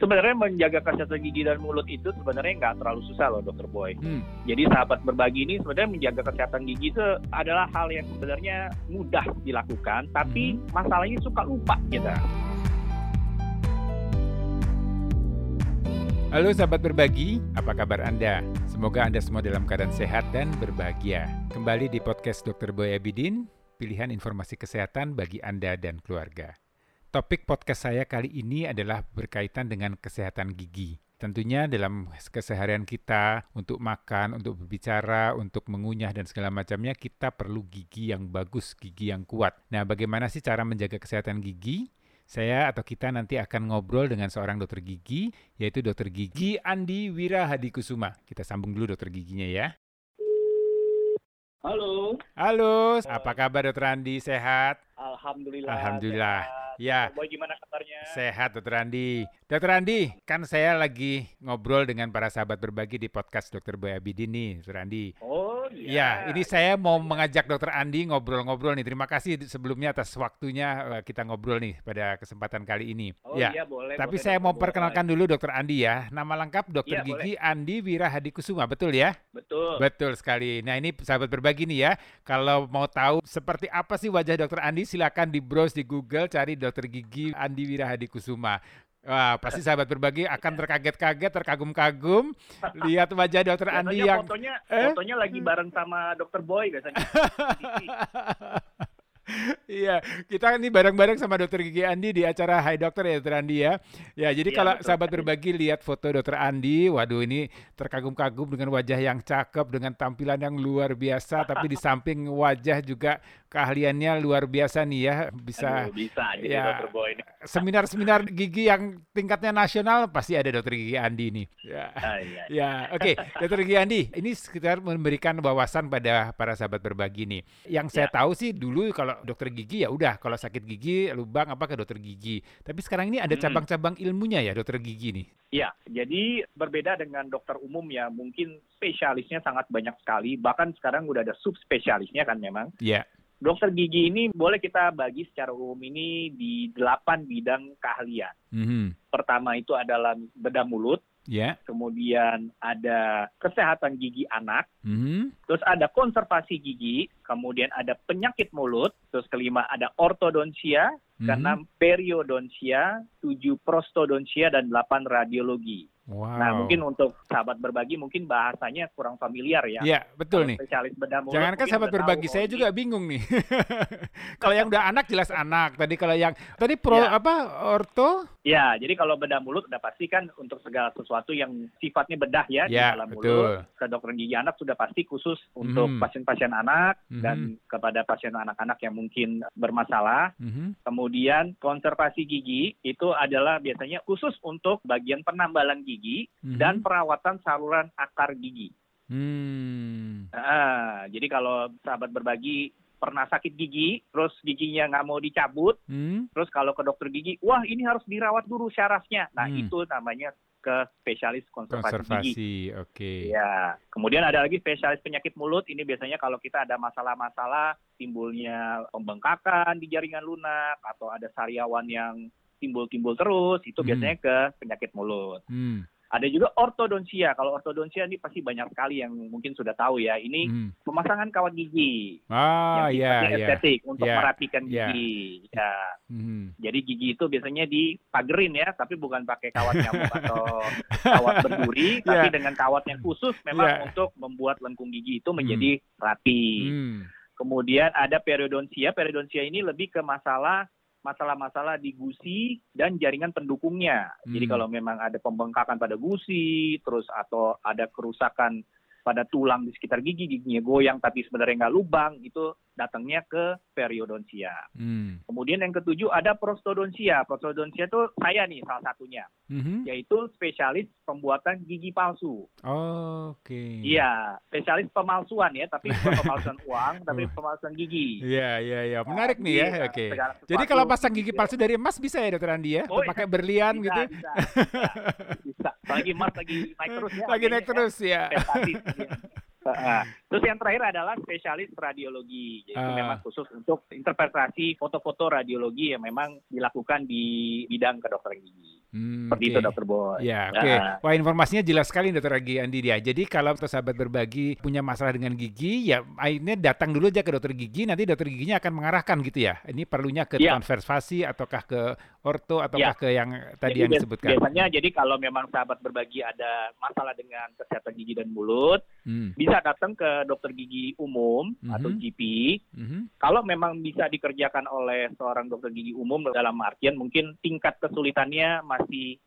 Sebenarnya menjaga kesehatan gigi dan mulut itu sebenarnya nggak terlalu susah loh, Dokter Boy. Hmm. Jadi sahabat berbagi ini sebenarnya menjaga kesehatan gigi itu adalah hal yang sebenarnya mudah dilakukan, tapi Mhm. masalahnya suka lupa kita. Halo sahabat berbagi, apa kabar Anda? Semoga Anda semua dalam keadaan sehat dan berbahagia. Kembali di podcast Dr. Boy Abidin, pilihan informasi kesehatan bagi Anda dan keluarga. Topik podcast saya kali ini adalah berkaitan dengan kesehatan gigi. Tentunya dalam keseharian kita untuk makan, untuk berbicara, untuk mengunyah dan segala macamnya kita perlu gigi yang bagus, gigi yang kuat. Nah, bagaimana sih cara menjaga kesehatan gigi? Saya atau kita nanti akan ngobrol dengan seorang dokter gigi, yaitu dokter gigi Andi Wira Hadikusuma. Kita sambung dulu dokter giginya ya. Halo. Halo, apa kabar dokter Andi? Sehat? Alhamdulillah. Alhamdulillah. sehat. Ya. Boy gimana kabarnya? Sehat dokter Andi. Dokter Andi, kan saya lagi ngobrol dengan para sahabat berbagi di podcast dokter Boy Abidin nih, dokter Andi. Oh Ya, iya. ini saya mau mengajak dokter Andi ngobrol-ngobrol nih. Terima kasih sebelumnya atas waktunya eh, kita ngobrol nih pada kesempatan kali ini. Oh ya. iya boleh. Tapi boleh, saya mau perkenalkan dulu dokter Andi ya. Nama lengkap dokter Iya, gigi Andi Wira Hadikusuma, betul ya? Betul. Betul sekali. Nah ini sahabat berbagi nih ya. Kalau mau tahu seperti apa sih wajah dokter Andi, silakan di browse di Google cari dokter gigi Andi Wira Hadikusuma. Wah, pasti sahabat berbagi akan terkaget-kaget, terkagum-kagum lihat wajah dokter Andi yang fotonya Eh? fotonya lagi bareng sama Dokter Boy biasanya. Iya, kita ini bareng-bareng sama dokter gigi Andi di acara Hai Dokter ya dokter Andi ya. Ya, jadi Iya, kalau betul sahabat berbagi lihat foto dokter Andi, waduh ini terkagum-kagum dengan wajah yang cakep, dengan tampilan yang luar biasa, tapi di samping wajah juga keahliannya luar biasa nih ya, bisa Aduh, bisa jadi ya. Dokter Boy ini. seminar-seminar gigi yang tingkatnya nasional pasti ada dokter gigi Andi nih. Ya. Ah, iya. Ya, oke, Dokter Gigi Andi, ini sekitar memberikan wawasan pada para sahabat berbagi nih. Yang saya Ya. tahu sih dulu kalau dokter gigi ya udah, kalau sakit gigi lubang apa ke dokter gigi. Tapi sekarang ini ada Hmm. cabang-cabang ilmunya ya dokter gigi nih. Iya, jadi berbeda dengan dokter umum ya, mungkin spesialisnya sangat banyak sekali, bahkan sekarang udah ada subspesialisnya kan memang. Ya. Dokter gigi ini boleh kita bagi secara umum ini di delapan bidang keahlian. Mhm. Pertama itu adalah bedah mulut, Ya. kemudian ada kesehatan gigi anak, Mhm. terus ada konservasi gigi, kemudian ada penyakit mulut, terus kelima ada ortodonsia, Mhm. keenam periodonsia, tujuh prostodonsia, dan delapan radiologi. Wow. Nah, mungkin untuk sahabat berbagi mungkin bahasanya kurang familiar ya. Ya, betul Kalau nih. Spesialis bedah mulut. Jangan kan sahabat berbagi, tahu, saya juga bingung nih. kalau yang udah anak jelas anak. Tadi kalau yang tadi pro Ya. apa orto? Ya, jadi kalau bedah mulut udah pasti kan untuk segala sesuatu yang sifatnya bedah ya, di Ya, dalam betul. mulut. Ke dokter gigi anak sudah pasti khusus untuk Mhm. pasien-pasien anak Mhm. dan kepada pasien anak-anak yang mungkin bermasalah. Mhm. Kemudian konservasi gigi itu adalah biasanya khusus untuk bagian penambalan gigi Mhm. dan perawatan saluran akar gigi. Hmm. Ah, jadi kalau sahabat berbagi pernah sakit gigi, terus giginya nggak mau dicabut, Hmm. terus kalau ke dokter gigi, wah ini harus dirawat dulu syarafnya. Nah Hmm. itu namanya ke spesialis konservasi, gigi. Konservasi, oke. Ya, kemudian ada lagi spesialis penyakit mulut. Ini biasanya kalau kita ada masalah-masalah timbulnya pembengkakan di jaringan lunak atau ada sariawan yang timbul-timbul terus, itu Hmm. biasanya ke penyakit mulut. Hmm. Ada juga ortodonsia. Kalau ortodonsia ini pasti banyak sekali yang mungkin sudah tahu ya. Ini Hmm. pemasangan kawat gigi Ah, yang ya, sifatnya ya. estetik untuk Ya, merapikan ya. gigi. Ya. Hmm. Jadi gigi itu biasanya dipagerin ya, tapi bukan pakai kawat nyamuk atau kawat berduri, tapi Ya. dengan kawat yang khusus memang Ya. untuk membuat lengkung gigi itu menjadi rapi. Hmm. Kemudian ada periodonsia. Periodonsia ini lebih ke masalah masalah-masalah di gusi dan jaringan pendukungnya. Jadi Hmm. kalau memang ada pembengkakan pada gusi, terus atau ada kerusakan pada tulang di sekitar gigi, giginya goyang tapi sebenarnya nggak lubang, itu datangnya ke periodonsia. Hmm. Kemudian yang ketujuh ada prostodonsia. Prostodonsia itu saya nih salah satunya, Mhm. yaitu spesialis pembuatan gigi palsu. Oke. Iya, spesialis pemalsuan ya, tapi bukan pemalsuan uang, tapi pemalsuan gigi. Iya, iya, iya. Menarik nih ya. Iya, Oke. segala Jadi kalau pasang gigi palsu dari emas bisa ya dokter Andi ya? Oh, Atau pakai iya. berlian Bisa, gitu? Bisa, bisa, bisa. Apalagi Mas lagi naik terus ya. Lagi naik harganya terus ya. Terus yang terakhir adalah spesialis radiologi, yaitu Ah. memang khusus untuk interpretasi foto-foto radiologi yang memang dilakukan di bidang kedokteran gigi. Hmm, Seperti okay. itu dokter Boy. Ya, oke. Okay. Nah. Wah informasinya jelas sekali dokter Agi Andi dia. Jadi kalau sahabat berbagi punya masalah dengan gigi, ya akhirnya datang dulu aja ke dokter gigi, nanti dokter giginya akan mengarahkan gitu ya. Ini perlunya ke ya. konservasi ataukah ke orto ataukah ya. ke yang tadi jadi, yang disebutkan. Biasanya jadi kalau memang sahabat berbagi ada masalah dengan kesehatan gigi dan mulut, hmm. bisa datang ke dokter gigi umum hmm. atau GP. Hmm. Kalau memang bisa dikerjakan oleh seorang dokter gigi umum dalam artian mungkin tingkat kesulitannya masih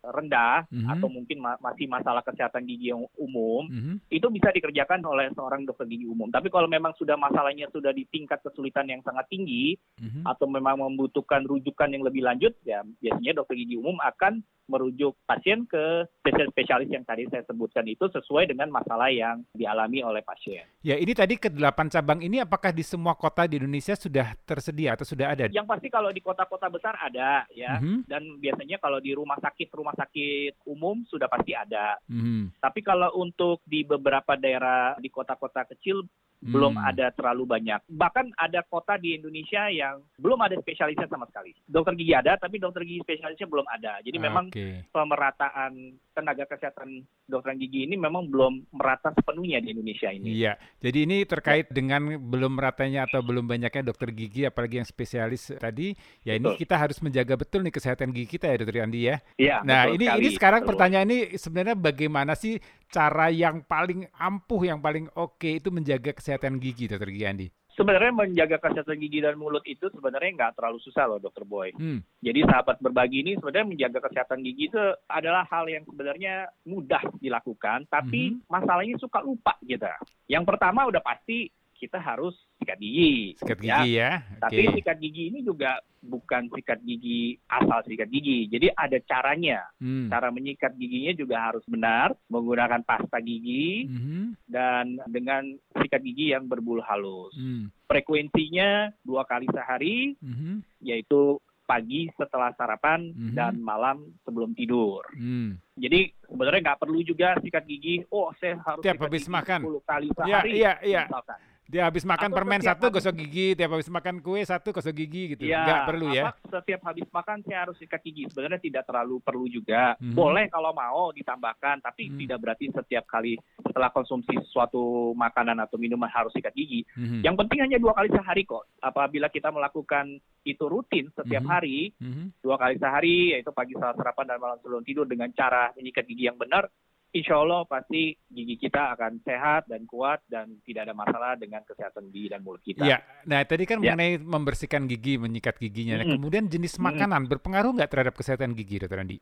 rendah mm-hmm. atau mungkin ma- masih masalah kesehatan gigi yang umum, mm-hmm. itu bisa dikerjakan oleh seorang dokter gigi umum. Tapi kalau memang sudah masalahnya sudah di tingkat kesulitan yang sangat tinggi mm-hmm. atau memang membutuhkan rujukan yang lebih lanjut, ya biasanya dokter gigi umum akan merujuk pasien ke spesialis-spesialis yang tadi saya sebutkan itu sesuai dengan masalah yang dialami oleh pasien. Ya, ini tadi ke delapan cabang ini apakah di semua kota di Indonesia sudah tersedia atau sudah ada? Yang pasti kalau di kota-kota besar ada ya, mm-hmm. dan biasanya kalau di rumah sakit rumah sakit umum sudah pasti ada. Mm-hmm. Tapi kalau untuk di beberapa daerah di kota-kota kecil belum hmm. ada terlalu banyak. Bahkan ada kota di Indonesia yang belum ada spesialisnya sama sekali. Dokter gigi ada, tapi dokter gigi spesialisnya belum ada. Jadi memang okay. pemerataan tenaga kesehatan dokter gigi ini memang belum merata sepenuhnya di Indonesia ini. Iya, jadi ini terkait dengan belum meratanya atau belum banyaknya dokter gigi, apalagi yang spesialis tadi. Ya betul. ini kita harus menjaga betul nih kesehatan gigi kita ya, dokter Andi ya. Iya. Nah ini sekali. ini sekarang betul. pertanyaan ini sebenarnya bagaimana sih cara yang paling ampuh, yang paling oke okay itu menjaga kesehatan kesehatan gigi, Dokter Gigi Andi? Sebenarnya menjaga kesehatan gigi dan mulut itu sebenarnya nggak terlalu susah loh, Dokter Boy. Hmm. Jadi sahabat berbagi ini sebenarnya menjaga kesehatan gigi itu adalah hal yang sebenarnya mudah dilakukan, tapi hmm. masalahnya suka lupa gitu. Yang pertama udah pasti kita harus sikat gigi. Sikat gigi ya. ya. Tapi sikat gigi ini juga bukan sikat gigi asal sikat gigi. Jadi ada caranya. Hmm. Cara menyikat giginya juga harus benar, menggunakan pasta gigi hmm. dan dengan sikat gigi yang berbulu halus. Hmm. Frekuensinya dua kali sehari, hmm. yaitu pagi setelah sarapan hmm dan malam sebelum tidur. Hmm. Jadi sebenarnya nggak perlu juga sikat gigi. Oh, saya harus tiap habis makan 10 kali sehari. Iya, iya, iya. Dia habis makan Atau permen satu habis, gosok gigi, tiap habis makan kue satu gosok gigi gitu. Ya, Enggak perlu ya. Setiap habis makan saya harus sikat gigi. Sebenarnya tidak terlalu perlu juga. Hmm. Boleh kalau mau ditambahkan, tapi hmm. tidak berarti setiap kali setelah konsumsi suatu makanan atau minuman harus sikat gigi. Hmm. Yang penting hanya dua kali sehari kok. Apabila kita melakukan itu rutin setiap hmm. hari, hmm. dua kali sehari, yaitu pagi setelah sarapan dan malam sebelum tidur dengan cara menyikat gigi yang benar, insya Allah pasti gigi kita akan sehat dan kuat dan tidak ada masalah dengan kesehatan gigi dan mulut kita. Ya, nah tadi kan ya. mengenai membersihkan gigi, menyikat giginya. Nah, kemudian jenis makanan berpengaruh nggak terhadap kesehatan gigi, Dokter Andi?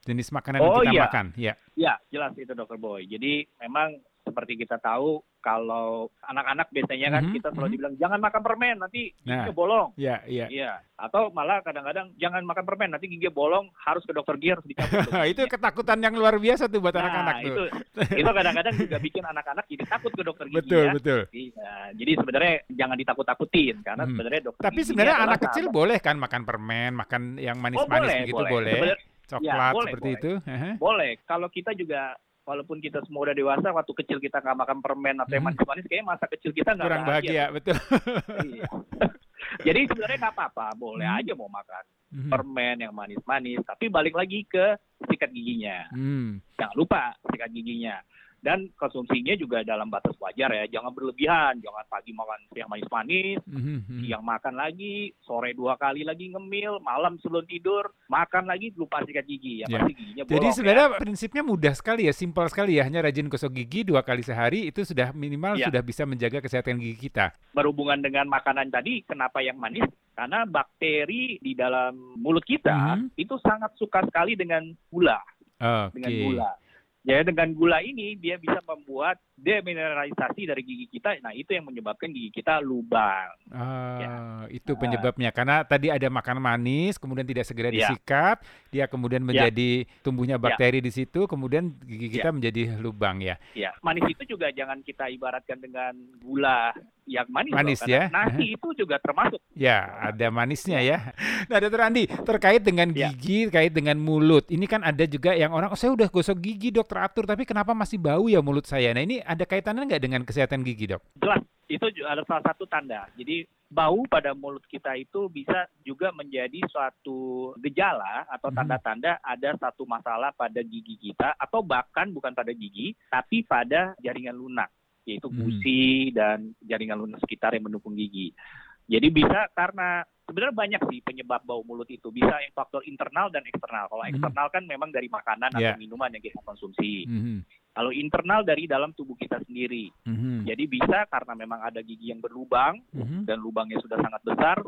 Jenis makanan oh, yang kita iya. makan, ya. Ya, jelas itu Dokter Boy. Jadi memang seperti kita tahu kalau anak-anak biasanya kan mm-hmm. kita selalu mm-hmm. dibilang jangan makan permen nanti nah, giginya bolong. Iya, iya. Iya. Atau malah kadang-kadang jangan makan permen nanti giginya bolong harus ke dokter gigi harus dicabut. itu ketakutan yang luar biasa tuh buat nah, anak-anak tuh. Itu itu kadang-kadang juga bikin anak-anak jadi takut ke dokter gigi betul, ya. Betul, Iya. Jadi sebenarnya jangan ditakut-takutin karena hmm. sebenarnya dokter Tapi sebenarnya anak kecil boleh kan makan permen, makan yang manis-manis oh, begitu boleh. boleh. Coklat ya, boleh, seperti boleh. itu. Boleh. Kalau kita juga walaupun kita semua udah dewasa waktu kecil kita nggak makan permen atau yang hmm. manis-manis kayaknya masa kecil kita nggak kurang bahagia, bahagia betul iya. jadi sebenarnya nggak apa-apa boleh hmm. aja mau makan hmm. permen yang manis-manis tapi balik lagi ke sikat giginya hmm. jangan lupa sikat giginya dan konsumsinya juga dalam batas wajar ya jangan berlebihan jangan pagi makan yang manis-manis mm-hmm. siang makan lagi sore dua kali lagi ngemil malam sebelum tidur makan lagi lupa sikat gigi ya yeah. pasti giginya bolong jadi sebenarnya ya. prinsipnya mudah sekali ya simpel sekali ya hanya rajin gosok gigi dua kali sehari itu sudah minimal yeah. sudah bisa menjaga kesehatan gigi kita berhubungan dengan makanan tadi kenapa yang manis karena bakteri di dalam mulut kita mm-hmm. itu sangat suka sekali dengan gula okay. dengan gula Ya dengan gula ini dia bisa membuat demineralisasi dari gigi kita. Nah itu yang menyebabkan gigi kita lubang. Ah, ya. itu penyebabnya. Karena tadi ada makan manis, kemudian tidak segera ya. disikat, dia kemudian ya. menjadi ya. tumbuhnya bakteri ya. di situ, kemudian gigi kita ya. menjadi lubang ya. Ya, manis itu juga jangan kita ibaratkan dengan gula yang manis. Manis loh, ya. Nasi itu juga termasuk. Ya, ada manisnya ya. Nah, Dokter Andi, terkait dengan ya. gigi, ya. terkait dengan mulut, ini kan ada juga yang orang, oh saya udah gosok gigi dok teratur, tapi kenapa masih bau ya mulut saya? Nah ini ada kaitannya nggak dengan kesehatan gigi dok? Jelas, itu ada salah satu tanda. Jadi bau pada mulut kita itu bisa juga menjadi suatu gejala atau mhm. tanda-tanda ada satu masalah pada gigi kita atau bahkan bukan pada gigi tapi pada jaringan lunak yaitu mhm. gusi dan jaringan lunak sekitar yang mendukung gigi. Jadi bisa karena sebenarnya banyak sih penyebab bau mulut itu. Bisa yang faktor internal dan eksternal. Kalau mm eksternal kan memang dari makanan yeah. atau minuman yang kita konsumsi. Mm-hmm. Kalau internal dari dalam tubuh kita sendiri. Mm-hmm. Jadi bisa karena memang ada gigi yang berlubang mm-hmm. dan lubangnya sudah sangat besar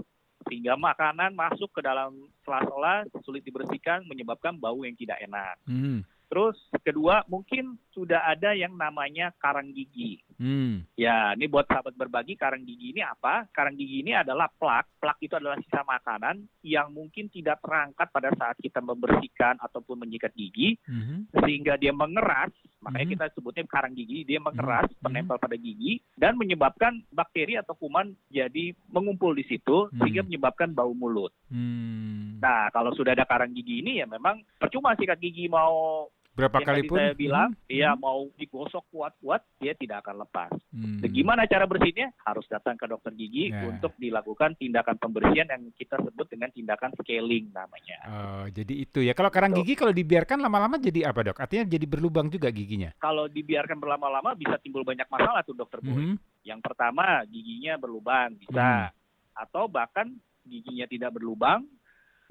sehingga makanan masuk ke dalam sela-sela sulit dibersihkan menyebabkan bau yang tidak enak. Mm-hmm. Terus kedua mungkin sudah ada yang namanya karang gigi. Hmm. Ya, ini buat sahabat berbagi karang gigi ini apa? Karang gigi ini adalah plak. Plak itu adalah sisa makanan yang mungkin tidak terangkat pada saat kita membersihkan ataupun menyikat gigi, hmm. sehingga dia mengeras. Makanya hmm. kita sebutnya karang gigi. Dia mengeras, hmm. menempel pada gigi dan menyebabkan bakteri atau kuman jadi mengumpul di situ, hmm. sehingga menyebabkan bau mulut. Hmm. Nah, kalau sudah ada karang gigi ini ya memang percuma sikat gigi mau Berapa kali pun saya bilang, hmm. ya mau digosok kuat-kuat, dia tidak akan lepas. Hmm. Gimana cara bersihnya? Harus datang ke dokter gigi yeah. untuk dilakukan tindakan pembersihan yang kita sebut dengan tindakan scaling namanya. Oh, jadi itu ya. Kalau karang gigi kalau dibiarkan lama-lama jadi apa dok? Artinya jadi berlubang juga giginya? Kalau dibiarkan berlama-lama bisa timbul banyak masalah tuh dokter Boy. Hmm. Yang pertama giginya berlubang bisa, hmm. atau bahkan giginya tidak berlubang,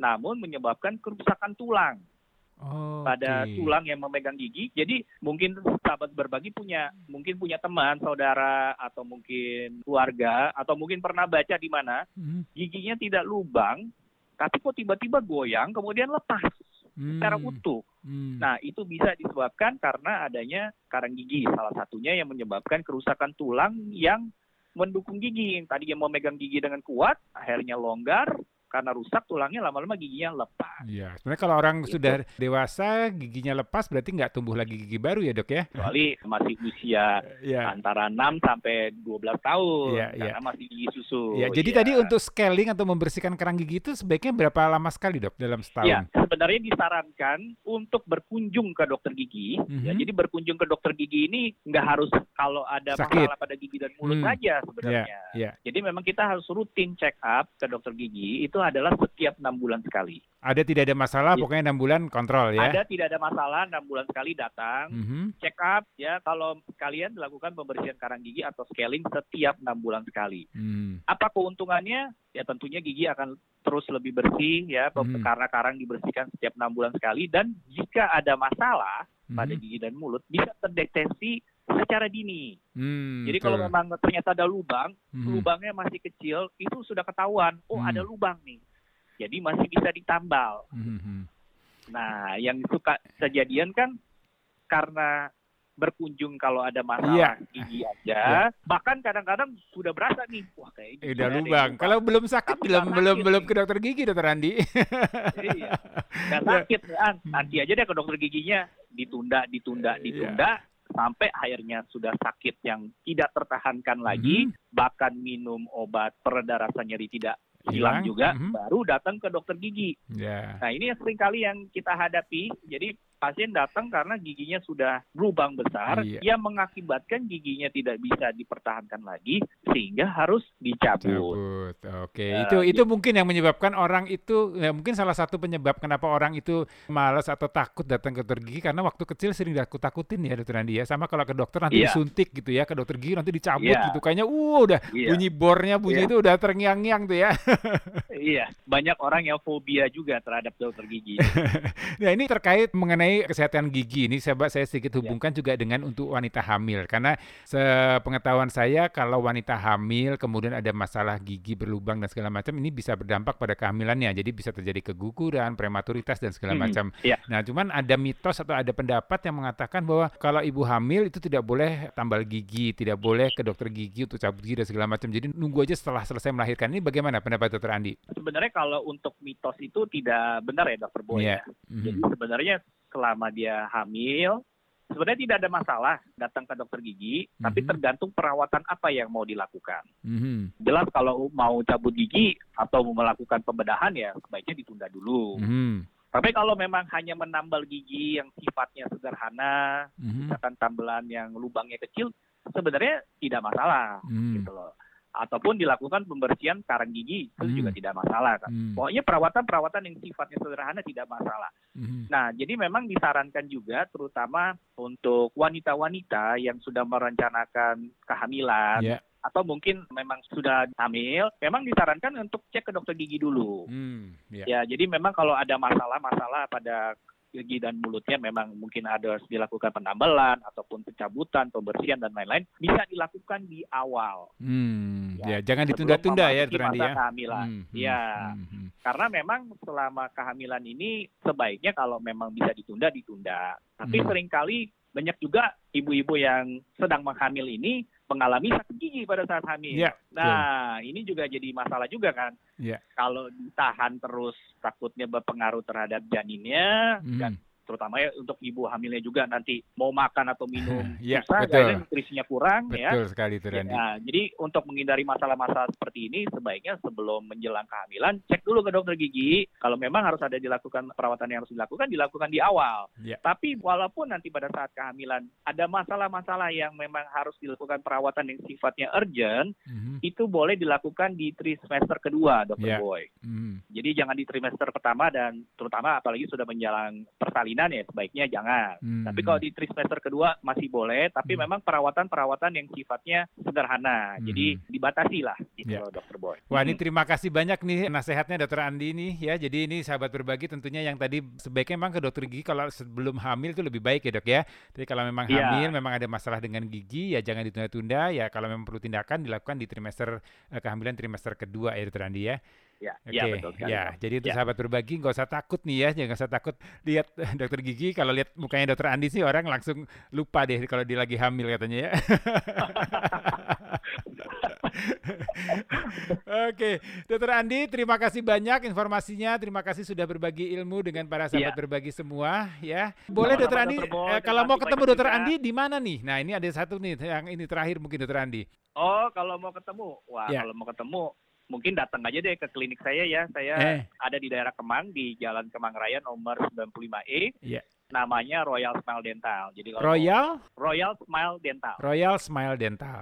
namun menyebabkan kerusakan tulang oh, pada okay. tulang yang memegang gigi. Jadi mungkin sahabat berbagi punya mungkin punya teman, saudara atau mungkin keluarga atau mungkin pernah baca di mana hmm. giginya tidak lubang, tapi kok tiba-tiba goyang kemudian lepas hmm. secara utuh. Hmm. Nah, itu bisa disebabkan karena adanya karang gigi salah satunya yang menyebabkan kerusakan tulang yang mendukung gigi. Yang tadi yang memegang gigi dengan kuat, akhirnya longgar, karena rusak tulangnya lama-lama giginya lepas. Iya, sebenarnya kalau orang gitu. sudah dewasa giginya lepas berarti nggak tumbuh lagi gigi baru ya dok ya? Kecuali masih usia ya. antara 6 sampai 12 tahun ya, karena ya. masih gigi susu. Ya, jadi ya. tadi untuk scaling atau membersihkan kerang gigi itu sebaiknya berapa lama sekali dok dalam setahun? Ya, sebenarnya disarankan untuk berkunjung ke dokter gigi. Mm -hmm. Ya, jadi berkunjung ke dokter gigi ini nggak harus kalau ada Sakit. masalah pada gigi dan mulut hmm. saja sebenarnya. Ya, ya. Jadi memang kita harus rutin check up ke dokter gigi itu adalah setiap enam bulan sekali. Ada tidak ada masalah, ya. pokoknya enam bulan kontrol ya. Ada tidak ada masalah, enam bulan sekali datang, mm -hmm. check up ya. Kalau kalian melakukan pembersihan karang gigi atau scaling setiap enam bulan sekali. Mm. Apa keuntungannya? Ya tentunya gigi akan terus lebih bersih ya, mm. karena karang dibersihkan setiap enam bulan sekali. Dan jika ada masalah mm. pada gigi dan mulut, bisa terdeteksi secara dini. Hmm, Jadi kalau memang ternyata ada lubang, hmm. lubangnya masih kecil, itu sudah ketahuan, oh hmm. ada lubang nih. Jadi masih bisa ditambal. Hmm. hmm. Nah, yang suka kejadian kan karena berkunjung kalau ada masalah yeah. gigi aja, yeah. bahkan kadang-kadang sudah berasa nih, wah kayak udah lubang. Kalau belum sakit belum belum sakit belum ke dokter gigi dokter Andi. iya. Gak sakit, ya. nanti aja deh ke dokter giginya ditunda, ditunda, ditunda. Yeah sampai akhirnya sudah sakit yang tidak tertahankan lagi, mm -hmm. bahkan minum obat pereda rasa nyeri tidak hilang juga, mm -hmm. baru datang ke dokter gigi. Yeah. Nah ini yang sering kali yang kita hadapi. Jadi pasien datang karena giginya sudah berubang besar iya. yang mengakibatkan giginya tidak bisa dipertahankan lagi sehingga harus dicabut. Cabut. Oke, uh, itu itu mungkin yang menyebabkan orang itu ya mungkin salah satu penyebab kenapa orang itu malas atau takut datang ke dokter gigi karena waktu kecil sering takut-takutin ya dokter Andi ya. Sama kalau ke dokter nanti yeah. disuntik gitu ya, ke dokter gigi nanti dicabut yeah. gitu. Kayaknya uh udah yeah. bunyi bornya bunyi yeah. itu udah terngiang-ngiang tuh ya. iya, banyak orang yang fobia juga terhadap dokter gigi. nah, ini terkait mengenai mengenai kesehatan gigi ini saya saya sedikit ya. hubungkan ya. juga dengan untuk wanita hamil karena sepengetahuan saya kalau wanita hamil kemudian ada masalah gigi berlubang dan segala macam ini bisa berdampak pada kehamilannya jadi bisa terjadi keguguran prematuritas dan segala hmm, macam. Ya. Nah cuman ada mitos atau ada pendapat yang mengatakan bahwa kalau ibu hamil itu tidak boleh tambal gigi tidak boleh ke dokter gigi untuk cabut gigi dan segala macam jadi nunggu aja setelah selesai melahirkan ini bagaimana pendapat dokter Andi? Sebenarnya kalau untuk mitos itu tidak benar ya dokter Boy yeah. ya. Mm-hmm. Jadi sebenarnya selama dia hamil, sebenarnya tidak ada masalah datang ke dokter gigi, mm-hmm. tapi tergantung perawatan apa yang mau dilakukan. Mm-hmm. Jelas kalau mau cabut gigi atau mau melakukan pembedahan ya sebaiknya ditunda dulu. Mm-hmm. Tapi kalau memang hanya menambal gigi yang sifatnya sederhana, mm-hmm. misalkan tambelan yang lubangnya kecil, sebenarnya tidak masalah mm. gitu loh. Ataupun dilakukan pembersihan karang gigi itu hmm. juga tidak masalah kan. Hmm. Pokoknya perawatan-perawatan yang sifatnya sederhana tidak masalah. Hmm. Nah, jadi memang disarankan juga terutama untuk wanita-wanita yang sudah merencanakan kehamilan yeah atau mungkin memang sudah hamil, memang disarankan untuk cek ke dokter gigi dulu. Hmm, yeah. Ya, jadi memang kalau ada masalah-masalah pada gigi dan mulutnya memang mungkin ada harus dilakukan penambelan ataupun pencabutan, pembersihan dan lain-lain bisa dilakukan di awal. Hmm, ya, ya jangan ditunda-tunda ya, Turan ya. Kehamilan. Hmm, hmm, ya, hmm, hmm. karena memang selama kehamilan ini sebaiknya kalau memang bisa ditunda ditunda. Tapi hmm. sering kali banyak juga ibu-ibu yang sedang menghamil ini mengalami sakit gigi pada saat hamil. Yeah, nah, yeah. ini juga jadi masalah juga kan. Yeah. Kalau ditahan terus takutnya berpengaruh terhadap janinnya mm. dan terutama ya untuk ibu hamilnya juga nanti mau makan atau minum ya, susah, betul. nutrisinya kurang betul ya. Betul sekali itu Randy. Ya, jadi untuk menghindari masalah-masalah seperti ini sebaiknya sebelum menjelang kehamilan cek dulu ke dokter gigi. Kalau memang harus ada dilakukan perawatan yang harus dilakukan dilakukan di awal. Ya. Tapi walaupun nanti pada saat kehamilan ada masalah-masalah yang memang harus dilakukan perawatan yang sifatnya urgent, mm-hmm. itu boleh dilakukan di trimester kedua, dokter ya. Boy. Mm-hmm. Jadi jangan di trimester pertama dan terutama apalagi sudah menjalan persalinan persalinan ya sebaiknya jangan. Hmm. Tapi kalau di trimester kedua masih boleh, tapi hmm. memang perawatan-perawatan yang sifatnya sederhana. Hmm. Jadi dibatasi lah gitu yeah. dokter Boy. Wah, ini hmm. terima kasih banyak nih nasihatnya dokter Andi nih ya. Jadi ini sahabat berbagi tentunya yang tadi sebaiknya memang ke dokter gigi kalau sebelum hamil itu lebih baik ya, Dok ya. Jadi kalau memang yeah. hamil memang ada masalah dengan gigi ya jangan ditunda-tunda ya kalau memang perlu tindakan dilakukan di trimester eh, kehamilan trimester kedua ya dokter Andi ya. Ya, okay. ya betul sekali. Ya, jadi untuk ya. sahabat berbagi nggak usah takut nih ya, jangan usah takut lihat dokter gigi. Kalau lihat mukanya dokter Andi sih orang langsung lupa deh kalau dia lagi hamil katanya ya. Oke, Dokter Andi, terima kasih banyak informasinya. Terima kasih sudah berbagi ilmu dengan para sahabat ya. berbagi semua. Ya, boleh Dokter Andi, eh, kalau mau ketemu Dokter Andi di mana nih? Nah, ini ada satu nih yang ini terakhir mungkin Dokter Andi. Oh, kalau mau ketemu, wah ya. kalau mau ketemu mungkin datang aja deh ke klinik saya ya. Saya eh. ada di daerah Kemang di Jalan Kemang Raya nomor 95E. Yeah namanya Royal Smile Dental. Jadi kalau Royal Royal Smile Dental. Royal Smile Dental.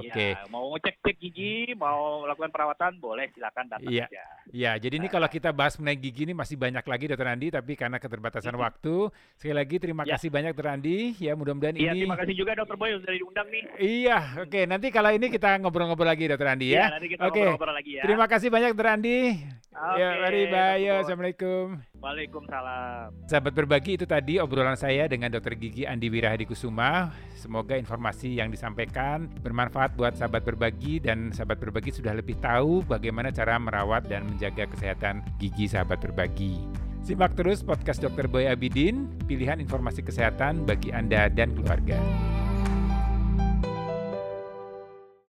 Oke. Okay. Ya, mau cek cek gigi, mau lakukan perawatan boleh silakan datang ya. aja. Iya, jadi nah. ini kalau kita bahas mengenai gigi ini masih banyak lagi Dokter Andi tapi karena keterbatasan hmm. waktu, sekali lagi terima ya. kasih banyak Dokter Andi. Ya, mudah-mudahan ya, ini terima kasih juga Dokter Boy sudah diundang nih. Iya, oke. Okay. Nanti kalau ini kita ngobrol-ngobrol lagi Dokter Andi ya. Iya, nanti kita okay. ngobrol-ngobrol lagi ya. Terima kasih banyak Dokter Andi. Okay, ya, mari bye. Assalamualaikum. Waalaikumsalam. Sahabat berbagi itu tadi obrolan saya dengan Dr. Gigi Andi Wirahadi Kusuma. Semoga informasi yang disampaikan bermanfaat buat sahabat berbagi dan sahabat berbagi sudah lebih tahu bagaimana cara merawat dan menjaga kesehatan gigi sahabat berbagi. Simak terus podcast Dr. Boy Abidin, pilihan informasi kesehatan bagi Anda dan keluarga.